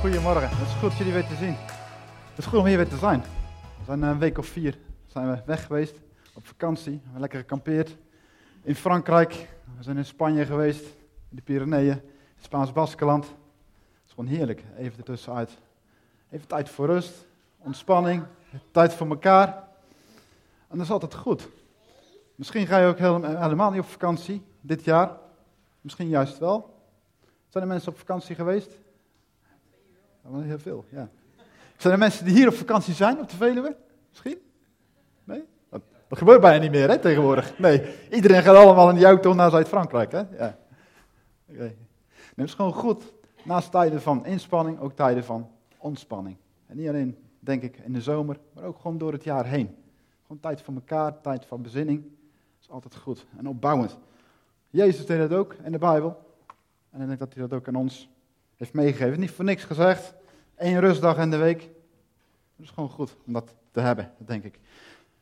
Goedemorgen, het is goed jullie weer te zien. Het is goed om hier weer te zijn. We zijn een week of vier zijn we weg geweest op vakantie. We hebben lekker gekampeerd in Frankrijk. We zijn in Spanje geweest, in de Pyreneeën, in het Spaans Baskeland. Het is gewoon heerlijk, even ertussenuit. Even tijd voor rust, ontspanning, tijd voor elkaar. En dat is altijd goed. Misschien ga je ook helemaal niet op vakantie dit jaar. Misschien juist wel. Zijn er mensen op vakantie geweest? Heel veel, ja. Zijn er mensen die hier op vakantie zijn, op de Veluwe? Misschien? Nee? Dat, gebeurt bijna niet meer, hè, tegenwoordig. Nee, iedereen gaat allemaal in die auto naar Zuid-Frankrijk, hè? Ja. Okay. het is gewoon goed, naast tijden van inspanning, ook tijden van ontspanning. En niet alleen, denk ik, in de zomer, maar ook gewoon door het jaar heen. Gewoon tijd voor elkaar, tijd van bezinning. Dat is altijd goed en opbouwend. Jezus deed dat ook in de Bijbel. En ik denk dat hij dat ook aan ons heeft meegegeven. Niet voor niks gezegd. Eén rustdag in de week. Dat is gewoon goed om dat te hebben, denk ik.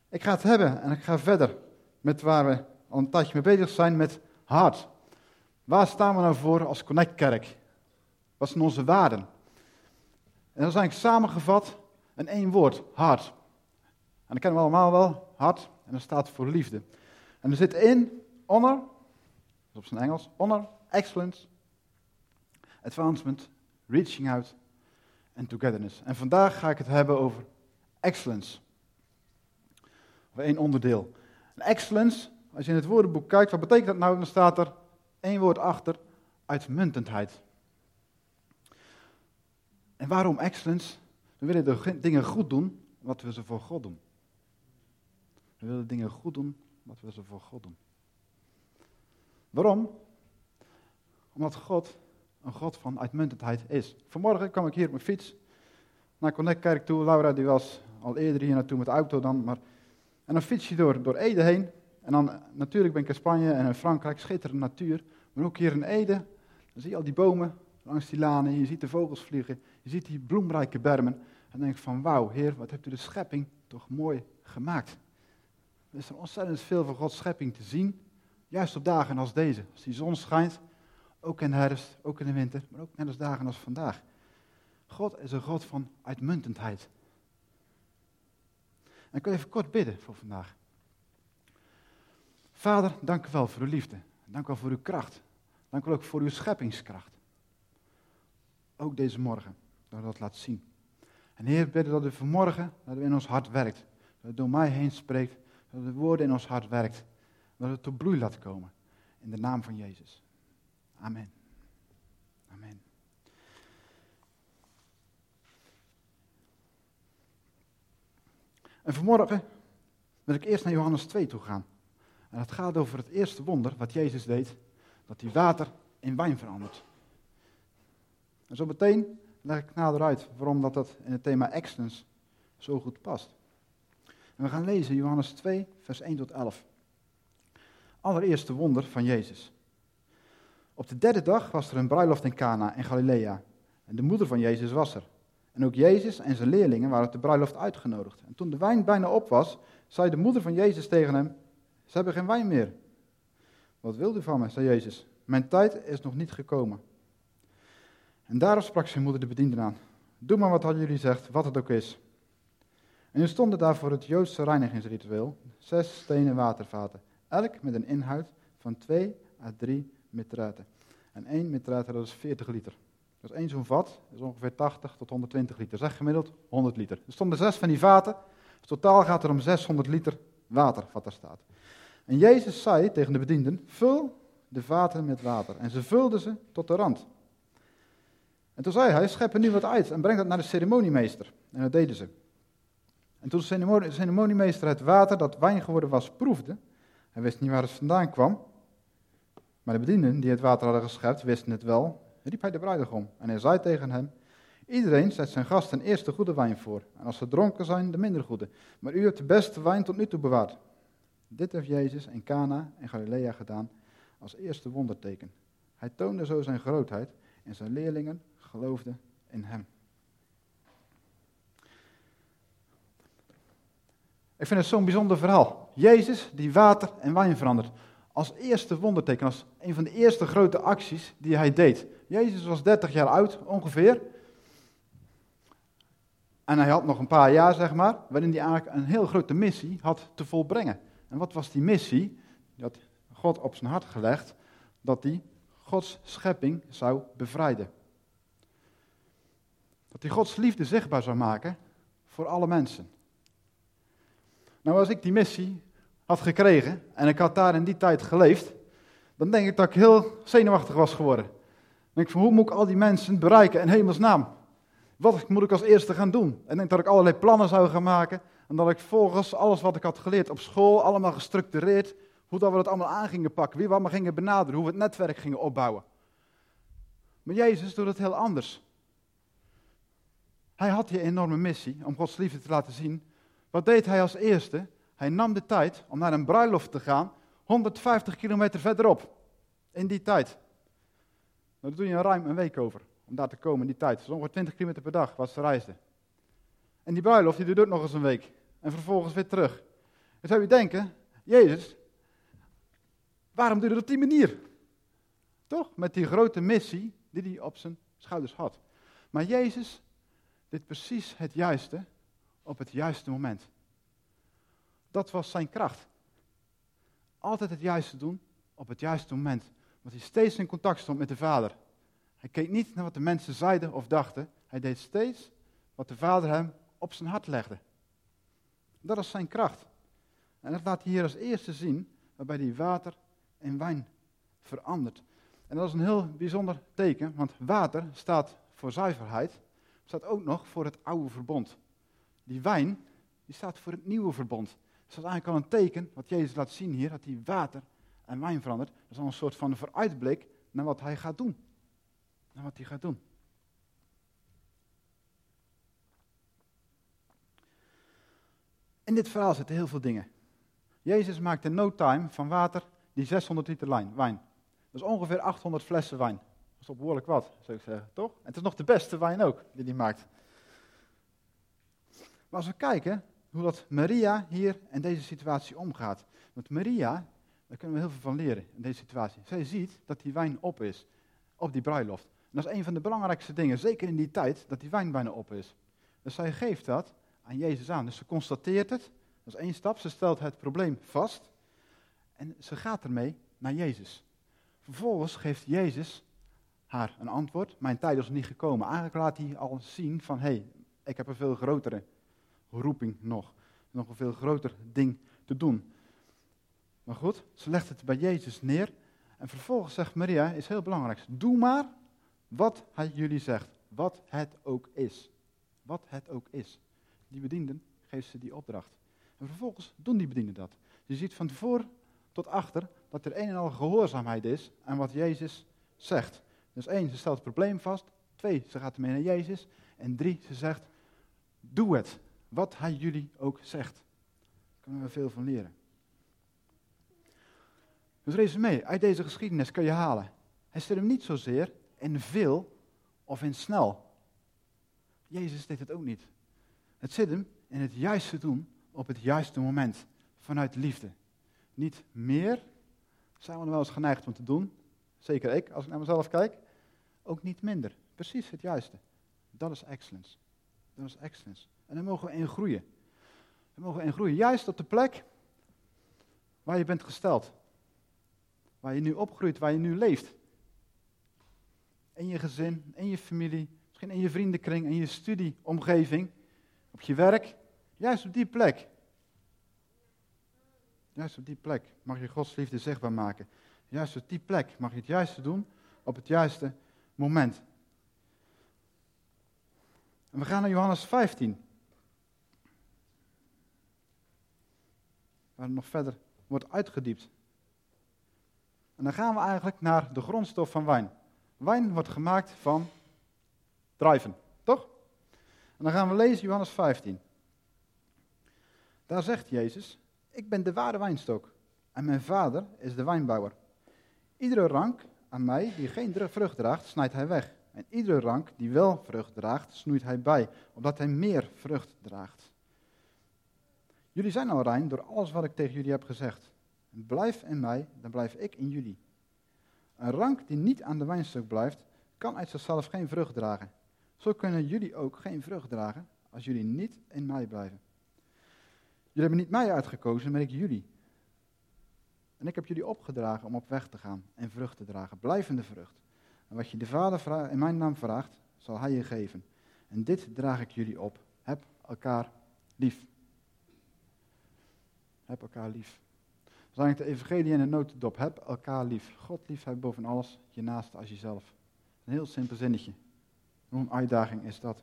Ik ga het hebben en ik ga verder met waar we al een tijdje mee bezig zijn, met hart. Waar staan we nou voor als Connect-kerk? Wat zijn onze waarden? En dat is eigenlijk samengevat in één woord, hart. En dat kennen we allemaal wel, hart, en dat staat voor liefde. En er zit in honor, op zijn Engels, honor, excellence, advancement, reaching out en togetherness. En vandaag ga ik het hebben over excellence. Of één onderdeel. excellence, als je in het woordenboek kijkt, wat betekent dat nou? Dan staat er één woord achter, uitmuntendheid. En waarom excellence? We willen de dingen goed doen, wat we ze voor God doen. We willen dingen goed doen, wat we ze voor God doen. Waarom? Omdat God een God van uitmuntendheid is. Vanmorgen kwam ik hier op mijn fiets naar Connect toe. Laura die was al eerder hier naartoe met de auto dan. Maar... En dan fiets je door, door Ede heen. En dan natuurlijk ben ik in Spanje en in Frankrijk, schitterende natuur. Maar ook hier in Ede, dan zie je al die bomen langs die lanen. Je ziet de vogels vliegen. Je ziet die bloemrijke bermen. En dan denk ik van wauw, heer, wat hebt u de schepping toch mooi gemaakt. Er is er ontzettend veel van Gods schepping te zien. Juist op dagen als deze. Als die zon schijnt, ook in de herfst, ook in de winter, maar ook net als dagen als vandaag. God is een God van uitmuntendheid. En ik wil even kort bidden voor vandaag. Vader, dank u wel voor uw liefde. Dank u wel voor uw kracht. Dank u wel ook voor uw scheppingskracht. Ook deze morgen, dat u dat laat zien. En Heer, bidden dat u vanmorgen, dat u in ons hart werkt. Dat u door mij heen spreekt, dat u de woorden in ons hart werkt. Dat het tot bloei laat komen. In de naam van Jezus. Amen. Amen. En vanmorgen wil ik eerst naar Johannes 2 toe gaan. En het gaat over het eerste wonder wat Jezus deed, dat hij water in wijn verandert. En zo meteen leg ik nader uit waarom dat, dat in het thema excellence zo goed past. En we gaan lezen Johannes 2, vers 1 tot 11. Allereerste wonder van Jezus. Op de derde dag was er een bruiloft in Cana in Galilea. En de moeder van Jezus was er. En ook Jezus en zijn leerlingen waren op de bruiloft uitgenodigd. En toen de wijn bijna op was, zei de moeder van Jezus tegen hem: Ze hebben geen wijn meer. Wat wil u van me? zei Jezus. Mijn tijd is nog niet gekomen. En daarop sprak zijn moeder de bedienden aan: Doe maar wat hadden jullie zegt, wat het ook is. En nu stonden daar voor het Joodse reinigingsritueel zes stenen watervaten, elk met een inhoud van twee à drie mitraten. En één mitrate, dat is 40 liter. Dus één zo'n vat is ongeveer 80 tot 120 liter. Zeg gemiddeld 100 liter. Er stonden zes van die vaten. Dus totaal gaat er om 600 liter water wat er staat. En Jezus zei tegen de bedienden, vul de vaten met water. En ze vulden ze tot de rand. En toen zei hij, schep er nu wat uit en breng dat naar de ceremoniemeester. En dat deden ze. En toen de ceremoniemeester het water dat wijn geworden was proefde, hij wist niet waar het vandaan kwam, maar de bedienden die het water hadden geschept, wisten het wel, riep hij de bruidegom. En hij zei tegen hem, iedereen zet zijn gasten eerst de goede wijn voor. En als ze dronken zijn, de minder goede. Maar u hebt de beste wijn tot nu toe bewaard. Dit heeft Jezus in Cana en Galilea gedaan als eerste wonderteken. Hij toonde zo zijn grootheid en zijn leerlingen geloofden in hem. Ik vind het zo'n bijzonder verhaal. Jezus die water en wijn verandert als eerste wonderteken, als een van de eerste grote acties die hij deed. Jezus was 30 jaar oud ongeveer. En hij had nog een paar jaar, zeg maar, waarin hij eigenlijk een heel grote missie had te volbrengen. En wat was die missie? Die had God op zijn hart gelegd dat hij Gods schepping zou bevrijden. Dat hij Gods liefde zichtbaar zou maken voor alle mensen. Nou, als ik die missie had gekregen en ik had daar in die tijd geleefd, dan denk ik dat ik heel zenuwachtig was geworden. Dan denk ik van, hoe moet ik al die mensen bereiken in hemelsnaam? Wat moet ik als eerste gaan doen? En denk dat ik allerlei plannen zou gaan maken. En dat ik volgens alles wat ik had geleerd op school, allemaal gestructureerd, hoe dat we het allemaal aan gingen pakken, wie we allemaal gingen benaderen, hoe we het netwerk gingen opbouwen. Maar Jezus doet het heel anders. Hij had die enorme missie om Gods liefde te laten zien. Wat deed hij als eerste? Hij nam de tijd om naar een bruiloft te gaan, 150 kilometer verderop. In die tijd. Nou, daar doe je ruim een week over om daar te komen in die tijd. Is ongeveer 20 kilometer per dag wat ze reisden. En die bruiloft die duurt nog eens een week. En vervolgens weer terug. Dan zou je denken, Jezus, waarom doe je dat op die manier? Toch? Met die grote missie die hij op zijn schouders had. Maar Jezus deed precies het juiste op het juiste moment. Dat was zijn kracht. Altijd het juiste doen op het juiste moment. Want hij steeds in contact stond met de Vader. Hij keek niet naar wat de mensen zeiden of dachten. Hij deed steeds wat de Vader hem op zijn hart legde. Dat is zijn kracht. En dat laat hij hier als eerste zien, waarbij hij water in wijn verandert. En dat is een heel bijzonder teken, want water staat voor zuiverheid, staat ook nog voor het oude verbond. Die wijn, die staat voor het nieuwe verbond. Dus dat is eigenlijk al een teken, wat Jezus laat zien hier, dat hij water en wijn verandert. Dat is al een soort van vooruitblik naar wat hij gaat doen. Naar wat hij gaat doen. In dit verhaal zitten heel veel dingen. Jezus maakt in no time van water die 600 liter wijn. Dat is ongeveer 800 flessen wijn. Dat is toch behoorlijk wat, zou ik zeggen, toch? En het is nog de beste wijn ook die hij maakt. Maar als we kijken hoe dat Maria hier in deze situatie omgaat. Want Maria, daar kunnen we heel veel van leren in deze situatie. Zij ziet dat die wijn op is, op die bruiloft. En dat is een van de belangrijkste dingen, zeker in die tijd, dat die wijn bijna op is. Dus zij geeft dat aan Jezus aan. Dus ze constateert het, dat is één stap. Ze stelt het probleem vast en ze gaat ermee naar Jezus. Vervolgens geeft Jezus haar een antwoord. Mijn tijd is niet gekomen. Eigenlijk laat hij al zien van, hé, hey, ik heb een veel grotere roeping nog. Nog een veel groter ding te doen. Maar goed, ze legt het bij Jezus neer. En vervolgens zegt Maria, is heel belangrijk, doe maar wat hij jullie zegt. Wat het ook is. Wat het ook is. Die bedienden geeft ze die opdracht. En vervolgens doen die bedienden dat. Je ziet van voor tot achter dat er een en al gehoorzaamheid is aan wat Jezus zegt. Dus één, ze stelt het probleem vast. Twee, ze gaat ermee naar Jezus. En drie, ze zegt, doe het. Wat hij jullie ook zegt. Daar kunnen we veel van leren. Dus resume, uit deze geschiedenis kun je halen. Hij zit hem niet zozeer in veel of in snel. Jezus deed het ook niet. Het zit hem in het juiste doen op het juiste moment. Vanuit liefde. Niet meer, zijn we wel eens geneigd om te doen. Zeker ik, als ik naar mezelf kijk. Ook niet minder. Precies het juiste. Dat is excellence. Dat is excellence. En daar mogen we in groeien. Daar mogen we in groeien. Juist op de plek waar je bent gesteld. Waar je nu opgroeit, waar je nu leeft. In je gezin, in je familie, misschien in je vriendenkring, in je studieomgeving, op je werk. Juist op die plek. Juist op die plek mag je Gods liefde zichtbaar maken. Juist op die plek mag je het juiste doen op het juiste moment. En we gaan naar Johannes 15. Waar het nog verder wordt uitgediept. En dan gaan we eigenlijk naar de grondstof van wijn. Wijn wordt gemaakt van druiven, toch? En dan gaan we lezen Johannes 15. Daar zegt Jezus, ik ben de ware wijnstok en mijn vader is de wijnbouwer. Iedere rank aan mij die geen vrucht draagt, snijdt hij weg. En iedere rank die wel vrucht draagt, snoeit hij bij, opdat hij meer vrucht draagt. Jullie zijn al rein door alles wat ik tegen jullie heb gezegd. Blijf in mij, dan blijf ik in jullie. Een rank die niet aan de wijnstok blijft, kan uit zichzelf geen vrucht dragen. Zo kunnen jullie ook geen vrucht dragen als jullie niet in mij blijven. Jullie hebben niet mij uitgekozen, maar ik jullie. En ik heb jullie opgedragen om op weg te gaan en vrucht te dragen, blijvende vrucht. En wat je de Vader in mijn naam vraagt, zal Hij je geven. En dit draag ik jullie op. Heb elkaar lief. Heb elkaar lief. Dan ik de evangelie in een notendop. Heb elkaar lief. God lief boven alles, je naaste als jezelf. Een heel simpel zinnetje. Hoe een uitdaging is dat.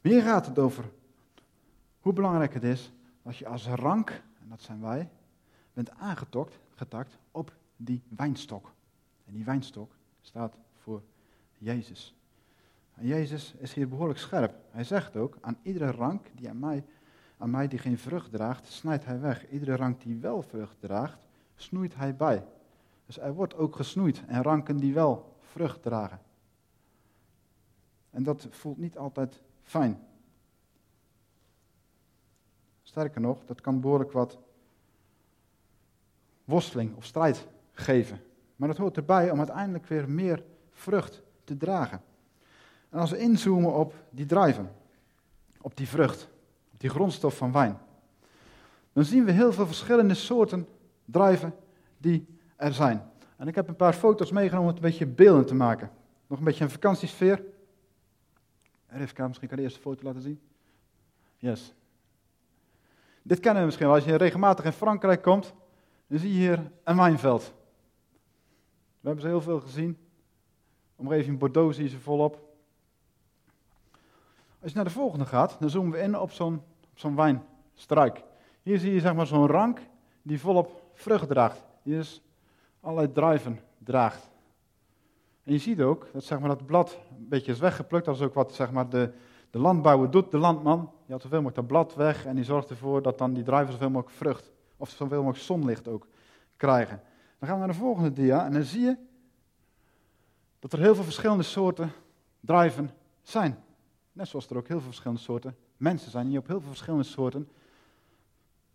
Hier gaat het over hoe belangrijk het is als je als rank, en dat zijn wij, bent aangetokt, getakt op die wijnstok. En die wijnstok staat voor Jezus. En Jezus is hier behoorlijk scherp. Hij zegt ook, aan iedere rank die aan mij, aan mij die geen vrucht draagt, snijdt hij weg. Iedere rank die wel vrucht draagt, snoeit hij bij. Dus er wordt ook gesnoeid en ranken die wel vrucht dragen. En dat voelt niet altijd fijn. Sterker nog, dat kan behoorlijk wat worsteling of strijd geven. Maar dat hoort erbij om uiteindelijk weer meer vrucht te dragen. En als we inzoomen op die druiven, op die vrucht, die grondstof van wijn, dan zien we heel veel verschillende soorten druiven die er zijn. En ik heb een paar foto's meegenomen om het een beetje beelden te maken. Nog een beetje een vakantiesfeer. Rivka, misschien kan de eerste foto laten zien. Yes. Dit kennen we misschien wel. Als je regelmatig in Frankrijk komt, dan zie je hier een wijnveld. We hebben ze heel veel gezien. Omgeving Bordeaux zie je ze volop. Als je naar de volgende gaat, dan zoomen we in op zo'n zo'n wijnstruik. Hier zie je zeg maar zo'n rank die volop vrucht draagt. Die dus allerlei druiven draagt. En je ziet ook dat zeg maar, dat blad een beetje is weggeplukt. Dat is ook wat zeg maar, de, de landbouwer doet, de landman. Die had zoveel mogelijk dat blad weg en die zorgt ervoor dat dan die druiven zoveel mogelijk vrucht of zoveel mogelijk zonlicht ook krijgen. Dan gaan we naar de volgende dia en dan zie je dat er heel veel verschillende soorten druiven zijn. Net zoals er ook heel veel verschillende soorten mensen zijn die op heel veel verschillende soorten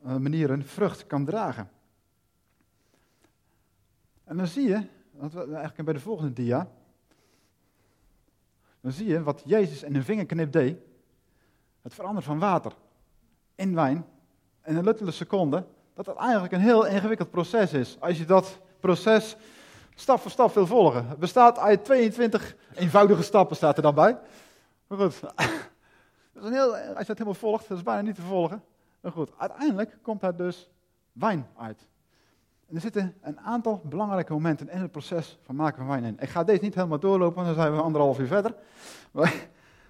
uh, manieren vrucht kan dragen. En dan zie je, dat we eigenlijk bij de volgende dia, dan zie je wat Jezus in een vingerknip deed. Het veranderen van water in wijn in een luttele seconde, dat dat eigenlijk een heel ingewikkeld proces is. Als je dat proces stap voor stap wil volgen. Het bestaat uit 22 eenvoudige stappen, staat er dan bij. Maar goed, dat is heel, als je het helemaal volgt, dat is bijna niet te volgen. Maar goed, uiteindelijk komt daar dus wijn uit. Er zitten een aantal belangrijke momenten in het proces van maken van wijn in. Ik ga deze niet helemaal doorlopen, want dan zijn we anderhalf uur verder.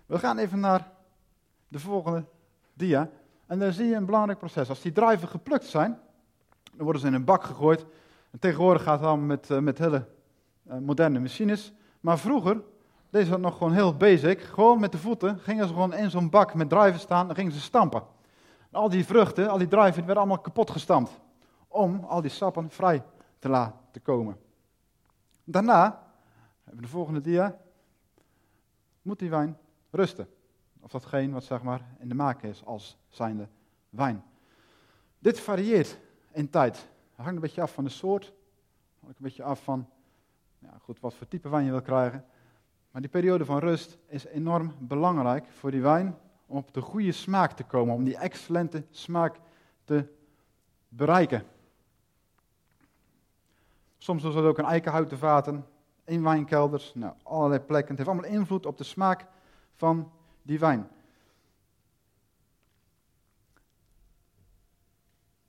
We gaan even naar de volgende dia. En daar zie je een belangrijk proces. Als die druiven geplukt zijn, dan worden ze in een bak gegooid. En tegenwoordig gaat het allemaal met, uh, met hele uh, moderne machines. Maar vroeger, deze was nog gewoon heel basic. Gewoon met de voeten gingen ze gewoon in zo'n bak met druiven staan en gingen ze stampen. En al die vruchten, al die druiven, werden allemaal kapot gestampt om al die sappen vrij te laten komen. Daarna, hebben de volgende dia, moet die wijn rusten. Of datgene wat zeg maar in de maak is als zijnde wijn. Dit varieert in tijd. Het hangt een beetje af van de soort, hangt een beetje af van ja, goed, wat voor type wijn je wil krijgen. Maar die periode van rust is enorm belangrijk voor die wijn om op de goede smaak te komen, om die excellente smaak te bereiken. Soms doen ze ook in eikenhouten vaten, in wijnkelders, nou, allerlei plekken. Het heeft allemaal invloed op de smaak van die wijn.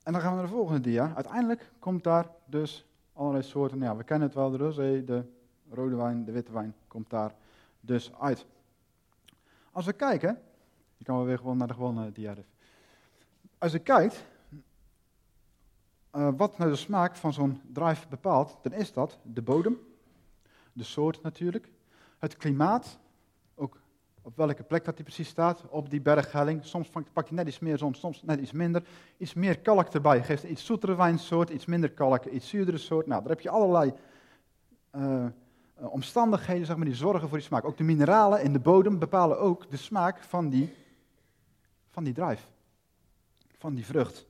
En dan gaan we naar de volgende dia. Uiteindelijk komt daar dus allerlei soorten. Ja, we kennen het wel, de rosé, de rode wijn, de witte wijn komt daar dus uit. Als we kijken, je kan wel weer gewoon naar de gewone dia. Als je kijkt, uh, wat nou de smaak van zo'n drive bepaalt, dan is dat de bodem, de soort natuurlijk, het klimaat, ook op welke plek dat die precies staat, op die berghelling. Soms pak je net iets meer zon, soms net iets minder. Iets meer kalk erbij, geeft een iets zoetere wijnsoort, iets minder kalk, iets zuurdere soort. Nou, daar heb je allerlei uh, omstandigheden zeg maar, die zorgen voor die smaak. Ook de mineralen in de bodem bepalen ook de smaak van die, van die drive, van die vrucht.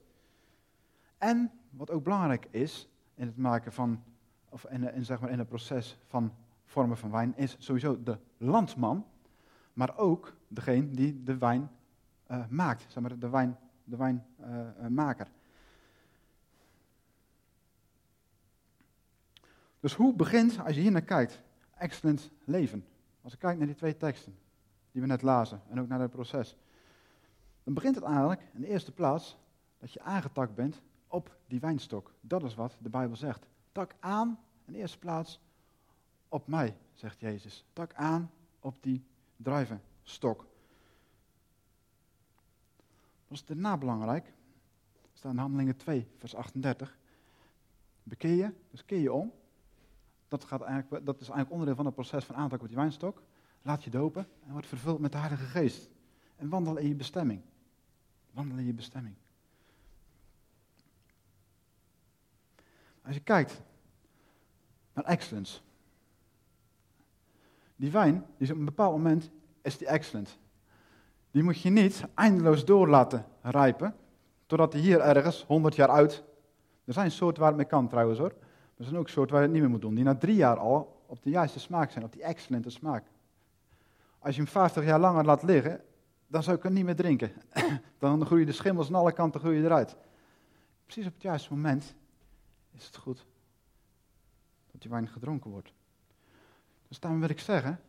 En wat ook belangrijk is in het maken van, of in, zeg maar in het proces van vormen van wijn, is sowieso de landman. maar ook degene die de wijn uh, maakt, zeg maar de, wijn, de wijnmaker. Dus hoe begint, als je hier naar kijkt, excellent leven? Als ik kijk naar die twee teksten die we net lazen en ook naar het proces, dan begint het eigenlijk in de eerste plaats dat je aangetakt bent op die wijnstok. Dat is wat de Bijbel zegt. Tak aan in de eerste plaats op mij, zegt Jezus. Tak aan op die druivenstok. Dat is daarna belangrijk. Staat in Handelingen 2, vers 38. Bekeer je, dus keer je om. Dat, gaat eigenlijk, dat is eigenlijk onderdeel van het proces van aantak op die wijnstok. Laat je dopen en word vervuld met de Heilige Geest. En wandel in je bestemming. Wandel in je bestemming. Als je kijkt naar excellence. Die wijn, die is op een bepaald moment, is die excellent. Die moet je niet eindeloos door laten rijpen, totdat hij hier ergens 100 jaar oud. Er zijn soorten waar het mee kan trouwens hoor. Er zijn ook soorten waar je het niet meer moet doen, die na drie jaar al op de juiste smaak zijn, op die excellente smaak. Als je hem 50 jaar langer laat liggen, dan zou ik hem niet meer drinken. dan groeien de schimmels aan alle kanten groeien eruit. Precies op het juiste moment is het goed dat die wijn gedronken wordt. Dus daarom wil ik zeggen,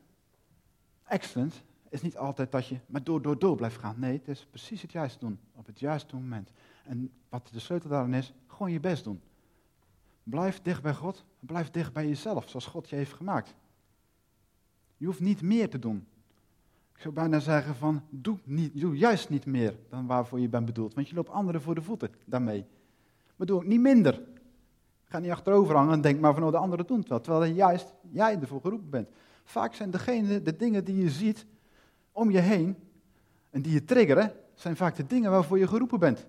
excellent is niet altijd dat je maar door, door, door blijft gaan. Nee, het is precies het juiste doen, op het juiste moment. En wat de sleutel daarin is, gewoon je best doen. Blijf dicht bij God, blijf dicht bij jezelf, zoals God je heeft gemaakt. Je hoeft niet meer te doen. Ik zou bijna zeggen van, doe, niet, doe juist niet meer dan waarvoor je bent bedoeld. Want je loopt anderen voor de voeten daarmee. Maar doe ook niet minder. Ga niet achterover hangen en denk maar van, oh, de anderen doen het wel. Terwijl juist jij ervoor geroepen bent. Vaak zijn degene, de dingen die je ziet om je heen en die je triggeren, zijn vaak de dingen waarvoor je geroepen bent.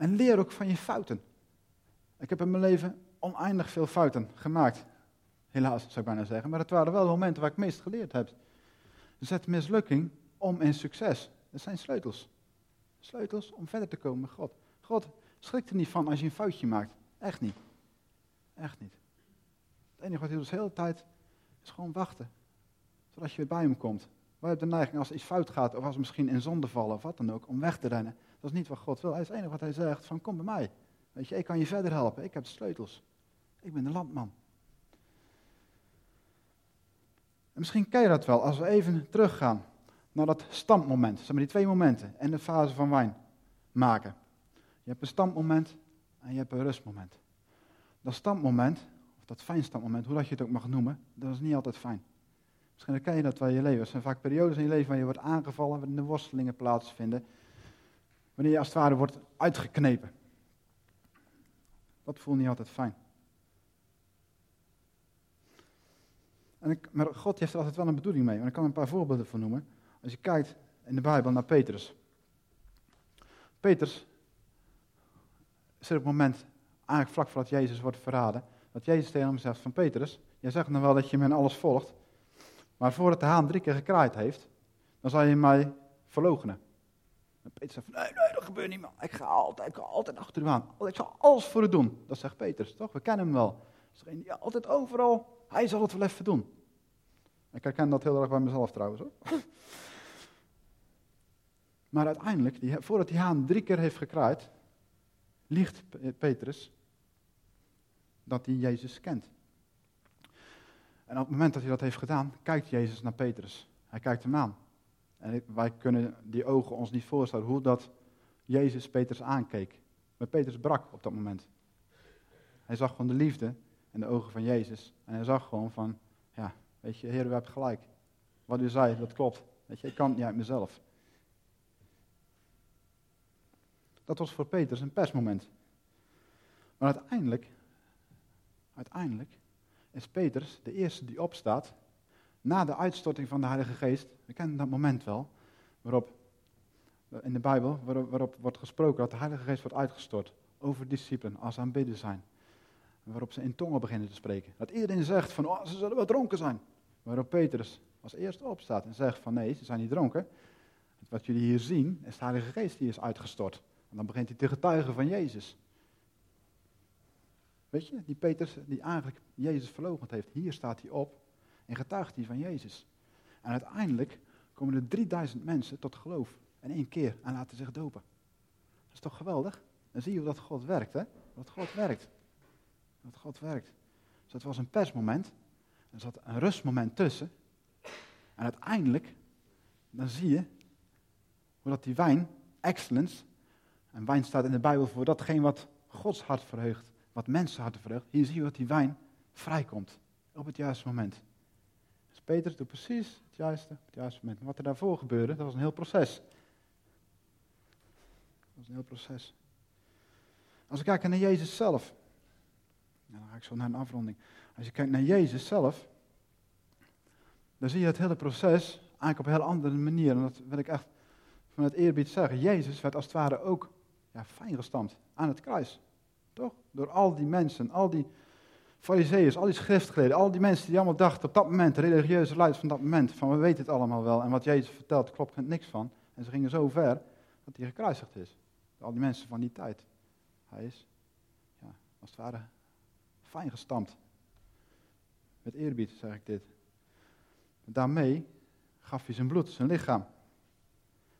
En leer ook van je fouten. Ik heb in mijn leven oneindig veel fouten gemaakt. Helaas, zou ik bijna zeggen. Maar het waren wel de momenten waar ik het meest geleerd heb. Zet mislukking om in succes. Dat zijn sleutels. Sleutels om verder te komen met God. God schrikt er niet van als je een foutje maakt. Echt niet. Echt niet. Het enige wat hij doet de hele tijd is gewoon wachten. Zodat je weer bij hem komt. Wij hebben de neiging als iets fout gaat, of als misschien in zonde vallen, of wat dan ook, om weg te rennen. Dat is niet wat God wil. Hij is het enige wat hij zegt, van kom bij mij. Weet je, ik kan je verder helpen. Ik heb de sleutels. Ik ben de landman. En misschien ken je dat wel, als we even teruggaan naar dat stampmoment. Zeg maar die twee momenten en de fase van wijn maken. Je hebt een stampmoment en je hebt een rustmoment. Dat stampmoment, dat fijnstandmoment, hoe dat je het ook mag noemen, dat is niet altijd fijn. Misschien herken je dat wel in je leven. Er zijn vaak periodes in je leven waar je wordt aangevallen, waarin de worstelingen plaatsvinden. Wanneer je als het ware wordt uitgeknepen. Dat voelt niet altijd fijn. En ik, maar God heeft er altijd wel een bedoeling mee. En ik kan een paar voorbeelden van noemen. Als je kijkt in de Bijbel naar Petrus. Petrus er op het moment, eigenlijk vlak voordat Jezus wordt verraden, dat Jezus tegen hem zegt van Petrus, jij zegt nog wel dat je me alles volgt, maar voordat de haan drie keer gekraaid heeft, dan zal je mij verloochenen. En Petrus zegt nee, nee, dat gebeurt niet meer. Ik ga altijd, ik ga altijd achter u aan. Ik zal alles voor u doen. Dat zegt Petrus, toch? We kennen hem wel. Is ja, altijd overal, hij zal het wel even doen. Ik herken dat heel erg bij mezelf trouwens hoor. Maar uiteindelijk, die, voordat die haan drie keer heeft gekraaid, liegt Petrus dat hij Jezus kent. En op het moment dat hij dat heeft gedaan, kijkt Jezus naar Petrus. Hij kijkt hem aan. En wij kunnen die ogen ons niet voorstellen hoe dat Jezus Petrus aankeek. Maar Petrus brak op dat moment. Hij zag gewoon de liefde in de ogen van Jezus. En hij zag gewoon van, ja, weet je, Heer, u hebt gelijk. Wat u zei, dat klopt. Weet je, ik kan het niet uit mezelf. Dat was voor Petrus een persmoment. Maar uiteindelijk, uiteindelijk is Petrus de eerste die opstaat na de uitstorting van de Heilige Geest. We kennen dat moment wel, waarop in de Bijbel, waarop, waarop wordt gesproken dat de Heilige Geest wordt uitgestort over discipelen als ze aanbidden zijn. Waarop ze in tongen beginnen te spreken. Dat iedereen zegt van, oh, ze zullen wel dronken zijn. Waarop Petrus als eerste opstaat en zegt van, nee, ze zijn niet dronken. Wat jullie hier zien, is de Heilige Geest die is uitgestort. En dan begint hij te getuigen van Jezus. Weet je, die Petrus die eigenlijk Jezus verloochend heeft, hier staat hij op en getuigt hij van Jezus. En uiteindelijk komen er 3000 mensen tot geloof in één keer en laten zich dopen. Dat is toch geweldig? Dan zie je hoe dat God werkt, hè? Dat God werkt. Dat God werkt. Dus dat was een persmoment. Er zat een rustmoment tussen. En uiteindelijk, dan zie je hoe dat die wijn, excellence, en wijn staat in de Bijbel voor datgene wat Gods hart verheugt, wat mensen hart verheugt. Hier zie je dat die wijn vrijkomt op het juiste moment. Peter doet precies het juiste het juiste moment. wat er daarvoor gebeurde, dat was een heel proces. Dat was een heel proces. Als we kijken naar Jezus zelf, dan ga ik zo naar een afronding. Als je kijkt naar Jezus zelf, dan zie je het hele proces eigenlijk op een heel andere manier. En dat wil ik echt vanuit eerbied zeggen. Jezus werd als het ware ook ja, fijn gestampt aan het kruis. Toch? Door al die mensen, al die fariseeërs, al die schriftgeleerden, al die mensen die allemaal dachten op dat moment, de religieuze leiders van dat moment, van we weten het allemaal wel en wat Jezus vertelt klopt er niks van. En ze gingen zo ver dat hij gekruisigd is. Al die mensen van die tijd. Hij is, ja, als het ware, fijn gestampt. Met eerbied zeg ik dit. Daarmee gaf hij zijn bloed, zijn lichaam.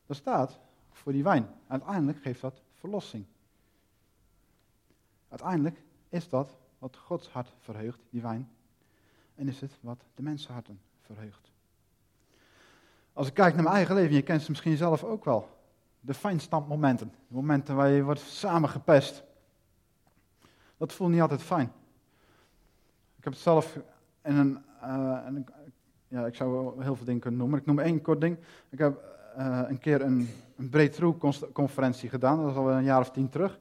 Dat staat voor die wijn. Uiteindelijk geeft dat verlossing. Uiteindelijk is dat wat Gods hart verheugt, die wijn. En is het wat de mensenharten verheugt. Als ik kijk naar mijn eigen leven, je kent ze misschien zelf ook wel. De fijnstampmomenten. De momenten waar je wordt samengepest. Dat voelt niet altijd fijn. Ik heb het zelf in een, een ja, ik zou heel veel dingen kunnen noemen. Ik noem één kort ding. Ik heb uh, een keer een, een breakthrough conferentie gedaan, dat is al een jaar of tien terug.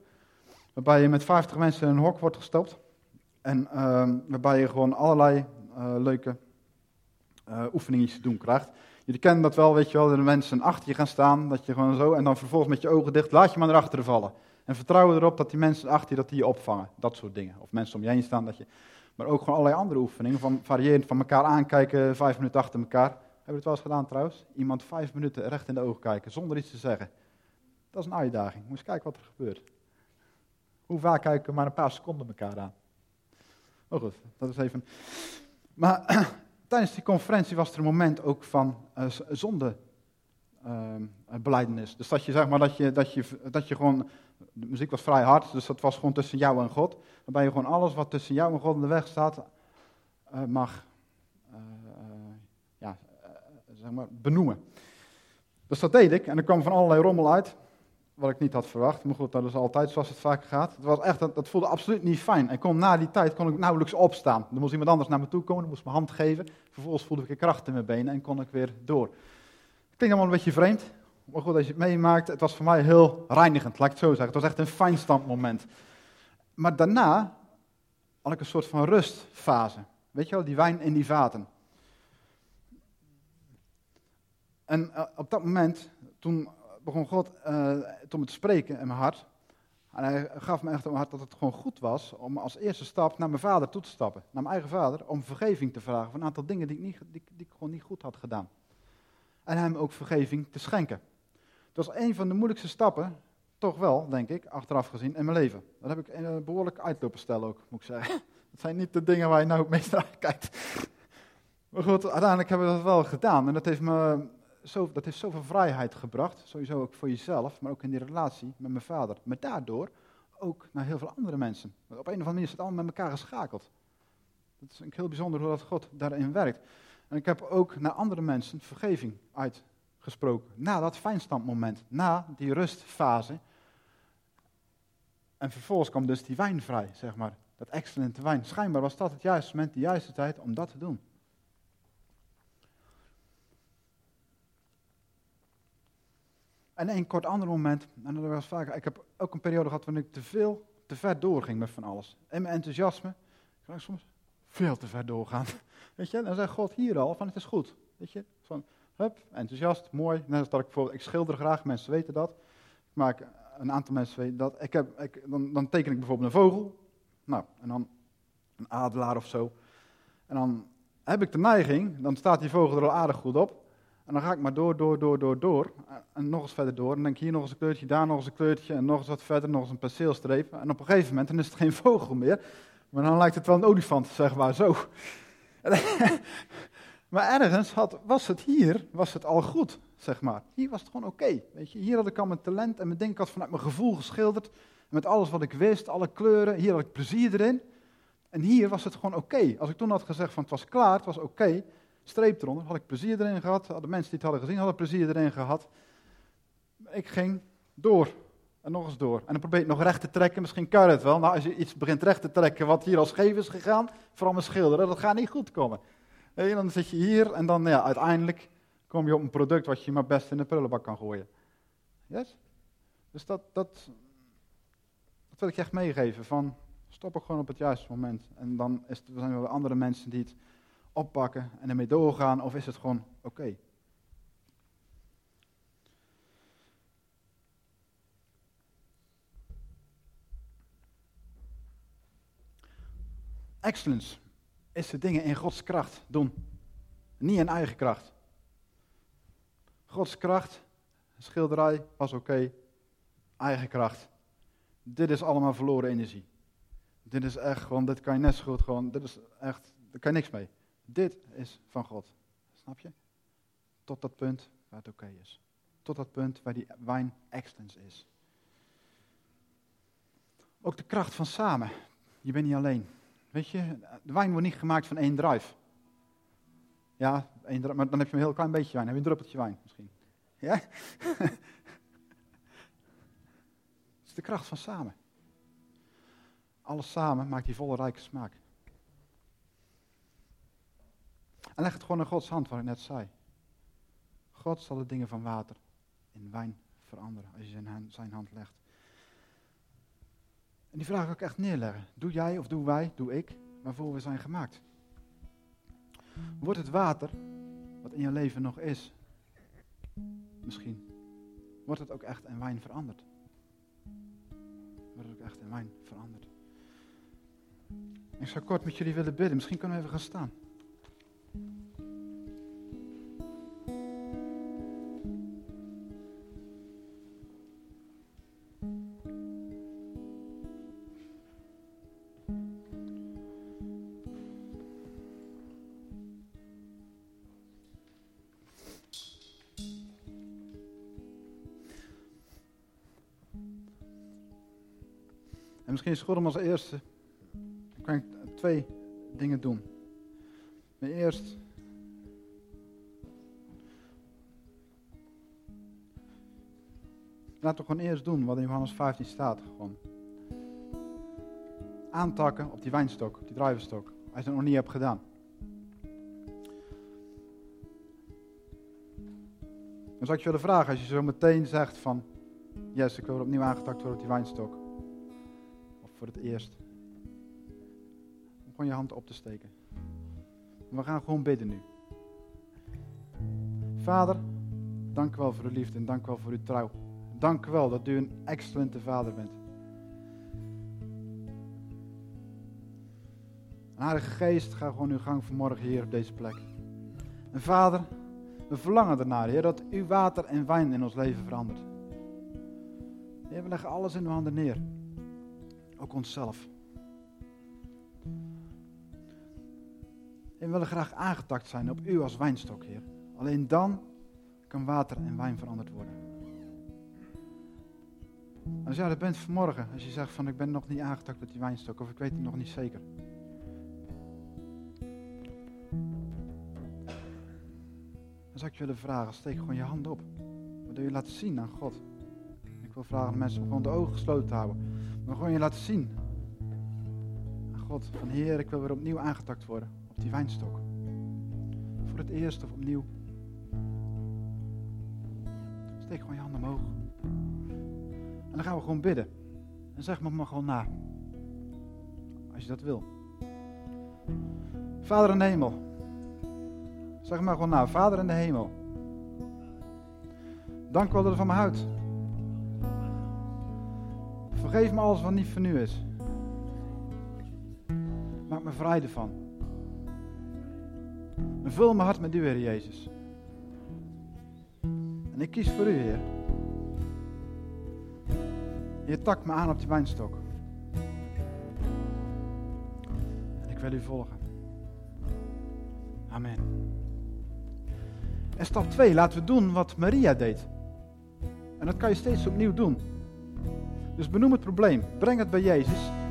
Waarbij je met 50 mensen in een hok wordt gestopt. En uh, waarbij je gewoon allerlei uh, leuke uh, oefeningen te doen krijgt. Jullie kennen dat wel, weet je wel, dat de mensen achter je gaan staan, dat je gewoon zo, en dan vervolgens met je ogen dicht, laat je maar naar achteren vallen. En vertrouwen erop dat die mensen achter je, dat die je opvangen. Dat soort dingen. Of mensen om je heen staan, dat je... Maar ook gewoon allerlei andere oefeningen, van, variërend van elkaar aankijken, vijf minuten achter elkaar. Hebben we het wel eens gedaan trouwens? Iemand vijf minuten recht in de ogen kijken, zonder iets te zeggen. Dat is een uitdaging. Moet eens kijken wat er gebeurt. Hoe vaak kijken we maar een paar seconden elkaar aan? Oh goed, dat is even... Maar tijdens die conferentie was er een moment ook van uh, zonde uh, beleidenis. Dus dat je zeg maar dat je, dat je, dat je gewoon, de muziek was vrij hard, dus dat was gewoon tussen jou en God. Waarbij je gewoon alles wat tussen jou en God in de weg staat, uh, mag ja, zeg maar, benoemen. Dus dat deed ik en er kwam van allerlei rommel uit, wat ik niet had verwacht. Maar goed, dat is altijd zoals het vaak gaat. Het was echt, dat voelde absoluut niet fijn. En kon, na die tijd kon ik nauwelijks opstaan. Er moest iemand anders naar me toe komen, moest mijn hand geven. Vervolgens voelde ik een kracht in mijn benen en kon ik weer door. Klinkt allemaal een beetje vreemd. Maar goed, als je het meemaakt, het was voor mij heel reinigend, laat ik het zo zeggen. Het was echt een fijn moment. Maar daarna had ik een soort van rustfase. Weet je wel, die wijn in die vaten. En uh, op dat moment, toen begon God uh, tot me te spreken in mijn hart. En hij gaf me echt mijn hart dat het gewoon goed was om als eerste stap naar mijn vader toe te stappen. Naar mijn eigen vader, om vergeving te vragen voor een aantal dingen die ik, niet, die, die ik gewoon niet goed had gedaan. En hem ook vergeving te schenken. Dat was een van de moeilijkste stappen, toch wel, denk ik, achteraf gezien, in mijn leven. Dat heb ik een behoorlijk uitlopen stellen ook, moet ik zeggen. Dat zijn niet de dingen waar je nou het meest naar kijkt. Maar goed, uiteindelijk hebben we dat wel gedaan. En dat heeft me zo, dat heeft zoveel vrijheid gebracht, sowieso ook voor jezelf, maar ook in die relatie met mijn vader. Maar daardoor ook naar heel veel andere mensen. Op een of andere manier is het allemaal met elkaar geschakeld. Dat is heel bijzonder hoe dat God daarin werkt. En ik heb ook naar andere mensen vergeving uitgesproken. Na dat fijnstandmoment, na die rustfase. En vervolgens kwam dus die wijn vrij, zeg maar. Dat excellente wijn. Schijnbaar was dat het juiste moment, de juiste tijd om dat te doen. En een kort ander moment, en dat was vaker, ik heb ook een periode gehad waarin ik te veel, te ver doorging met van alles. En mijn enthousiasme, kan soms veel te ver doorgaan. Weet je, dan zegt God hier al van het is goed. Weet je, van hup, enthousiast, mooi. Net als dat ik bijvoorbeeld, ik schilder graag, mensen weten dat. Ik maak, een aantal mensen weten dat. Ik heb, ik, dan, dan teken ik bijvoorbeeld een vogel. Nou, en dan een adelaar of zo. En dan heb ik de neiging, dan staat die vogel er al aardig goed op. En dan ga ik maar door, door, door, door, door. En nog eens verder door. En denk ik hier nog eens een kleurtje, daar nog eens een kleurtje. En nog eens wat verder, nog eens een perceelstreep. En op een gegeven moment dan is het geen vogel meer. Maar dan lijkt het wel een olifant, zeg maar, zo. Maar ergens had, was het hier, was het al goed, zeg maar. Hier was het gewoon oké. weet je, hier had ik al mijn talent en mijn denk had vanuit mijn gevoel geschilderd. Met alles wat ik wist, alle kleuren, hier had ik plezier erin. En hier was het gewoon oké. Als ik toen had gezegd van het was klaar, het was oké, streep eronder, had ik plezier erin gehad. Hadden mensen die het hadden gezien, hadden plezier erin gehad. Ik ging door. En nog eens door. En dan probeer het nog recht te trekken. Misschien kan je het wel. Nou, als je iets begint recht te trekken wat hier al scheef is gegaan, vooral met schilderen, dat gaat niet goed komen. En dan zit je hier en dan ja, uiteindelijk kom je op een product wat je maar best in de prullenbak kan gooien. Yes? Dus dat, dat, dat wil ik echt meegeven. Van, stop ook gewoon op het juiste moment. En dan is het, zijn er andere mensen die het oppakken en ermee doorgaan. Of is het gewoon oké. Excellence is de dingen in Gods kracht doen. Niet in eigen kracht. Gods kracht, schilderij was oké, eigen kracht. Dit is allemaal verloren energie. Dit is echt gewoon, dit kan je net goed gewoon, dit is echt, daar kan je niks mee. Dit is van God. Snap je? Tot dat punt waar het oké is. Tot dat punt waar die wijn excellence is. Ook de kracht van samen. Je bent niet alleen. Weet je, de wijn wordt niet gemaakt van één druif. Ja, één maar dan heb je een heel klein beetje wijn. Heb je een druppeltje wijn misschien. Ja? Het is de kracht van samen. Alles samen maakt die volle rijke smaak. En leg het gewoon in Gods hand, wat ik net zei. God zal de dingen van water in wijn veranderen als je zijn hand legt. En die vraag ik echt neerleggen. Doe jij of doe wij, doe ik, waarvoor we zijn gemaakt? Wordt het water, wat in je leven nog is, misschien, wordt het ook echt in wijn veranderd? Wordt het ook echt in wijn veranderd? Ik zou kort met jullie willen bidden. Misschien kunnen we even gaan staan. Misschien is het goed om als eerste kan ik twee dingen doen. Maar eerst. Laten we gewoon eerst doen wat in Johannes 15 staat. Gewoon. Aantakken op die wijnstok, op die druivenstok. Als je het nog niet hebt gedaan. Dan zou ik je willen vragen, als je zo meteen zegt van... Yes, ik wil opnieuw aangetakt worden op die wijnstok voor het eerst. Om gewoon je hand op te steken. We gaan gewoon bidden nu. Vader, dank u wel voor uw liefde en dank u wel voor uw trouw. Dank u wel dat u een excellente vader bent. En Heilige Geest, ga gewoon uw gang vanmorgen hier op deze plek. En Vader, we verlangen ernaar, Heer, dat uw water en wijn in ons leven verandert. Heer, we leggen alles in uw handen neer. Ook onszelf. En we willen graag aangetakt zijn op u als wijnstok, Heer. Alleen dan kan water en wijn veranderd worden. Als jij er bent vanmorgen, als je zegt van ik ben nog niet aangetakt op die wijnstok, of ik weet het nog niet zeker. Dan zou ik je willen vragen, steek gewoon je hand op. Wat wil je laten zien aan God? Ik wil vragen aan mensen om gewoon de ogen gesloten te houden. Maar gewoon je laten zien. God, van Heer, ik wil weer opnieuw aangetakt worden op die wijnstok. Voor het eerst of opnieuw. Steek gewoon je handen omhoog. En dan gaan we gewoon bidden. En zeg me maar gewoon na. Als je dat wil. Vader in de hemel. Zeg maar gewoon na. Vader in de hemel. Dank wel dat van me houdt. Vergeef me alles wat niet van u is. Maak me vrij ervan. Vul mijn hart met u, Heer Jezus. En ik kies voor u, Heer. Je takt me aan op die wijnstok. En ik wil u volgen. Amen. En stap 2, laten we doen wat Maria deed. En dat kan je steeds opnieuw doen. Dus benoem het probleem, breng het bij Jezus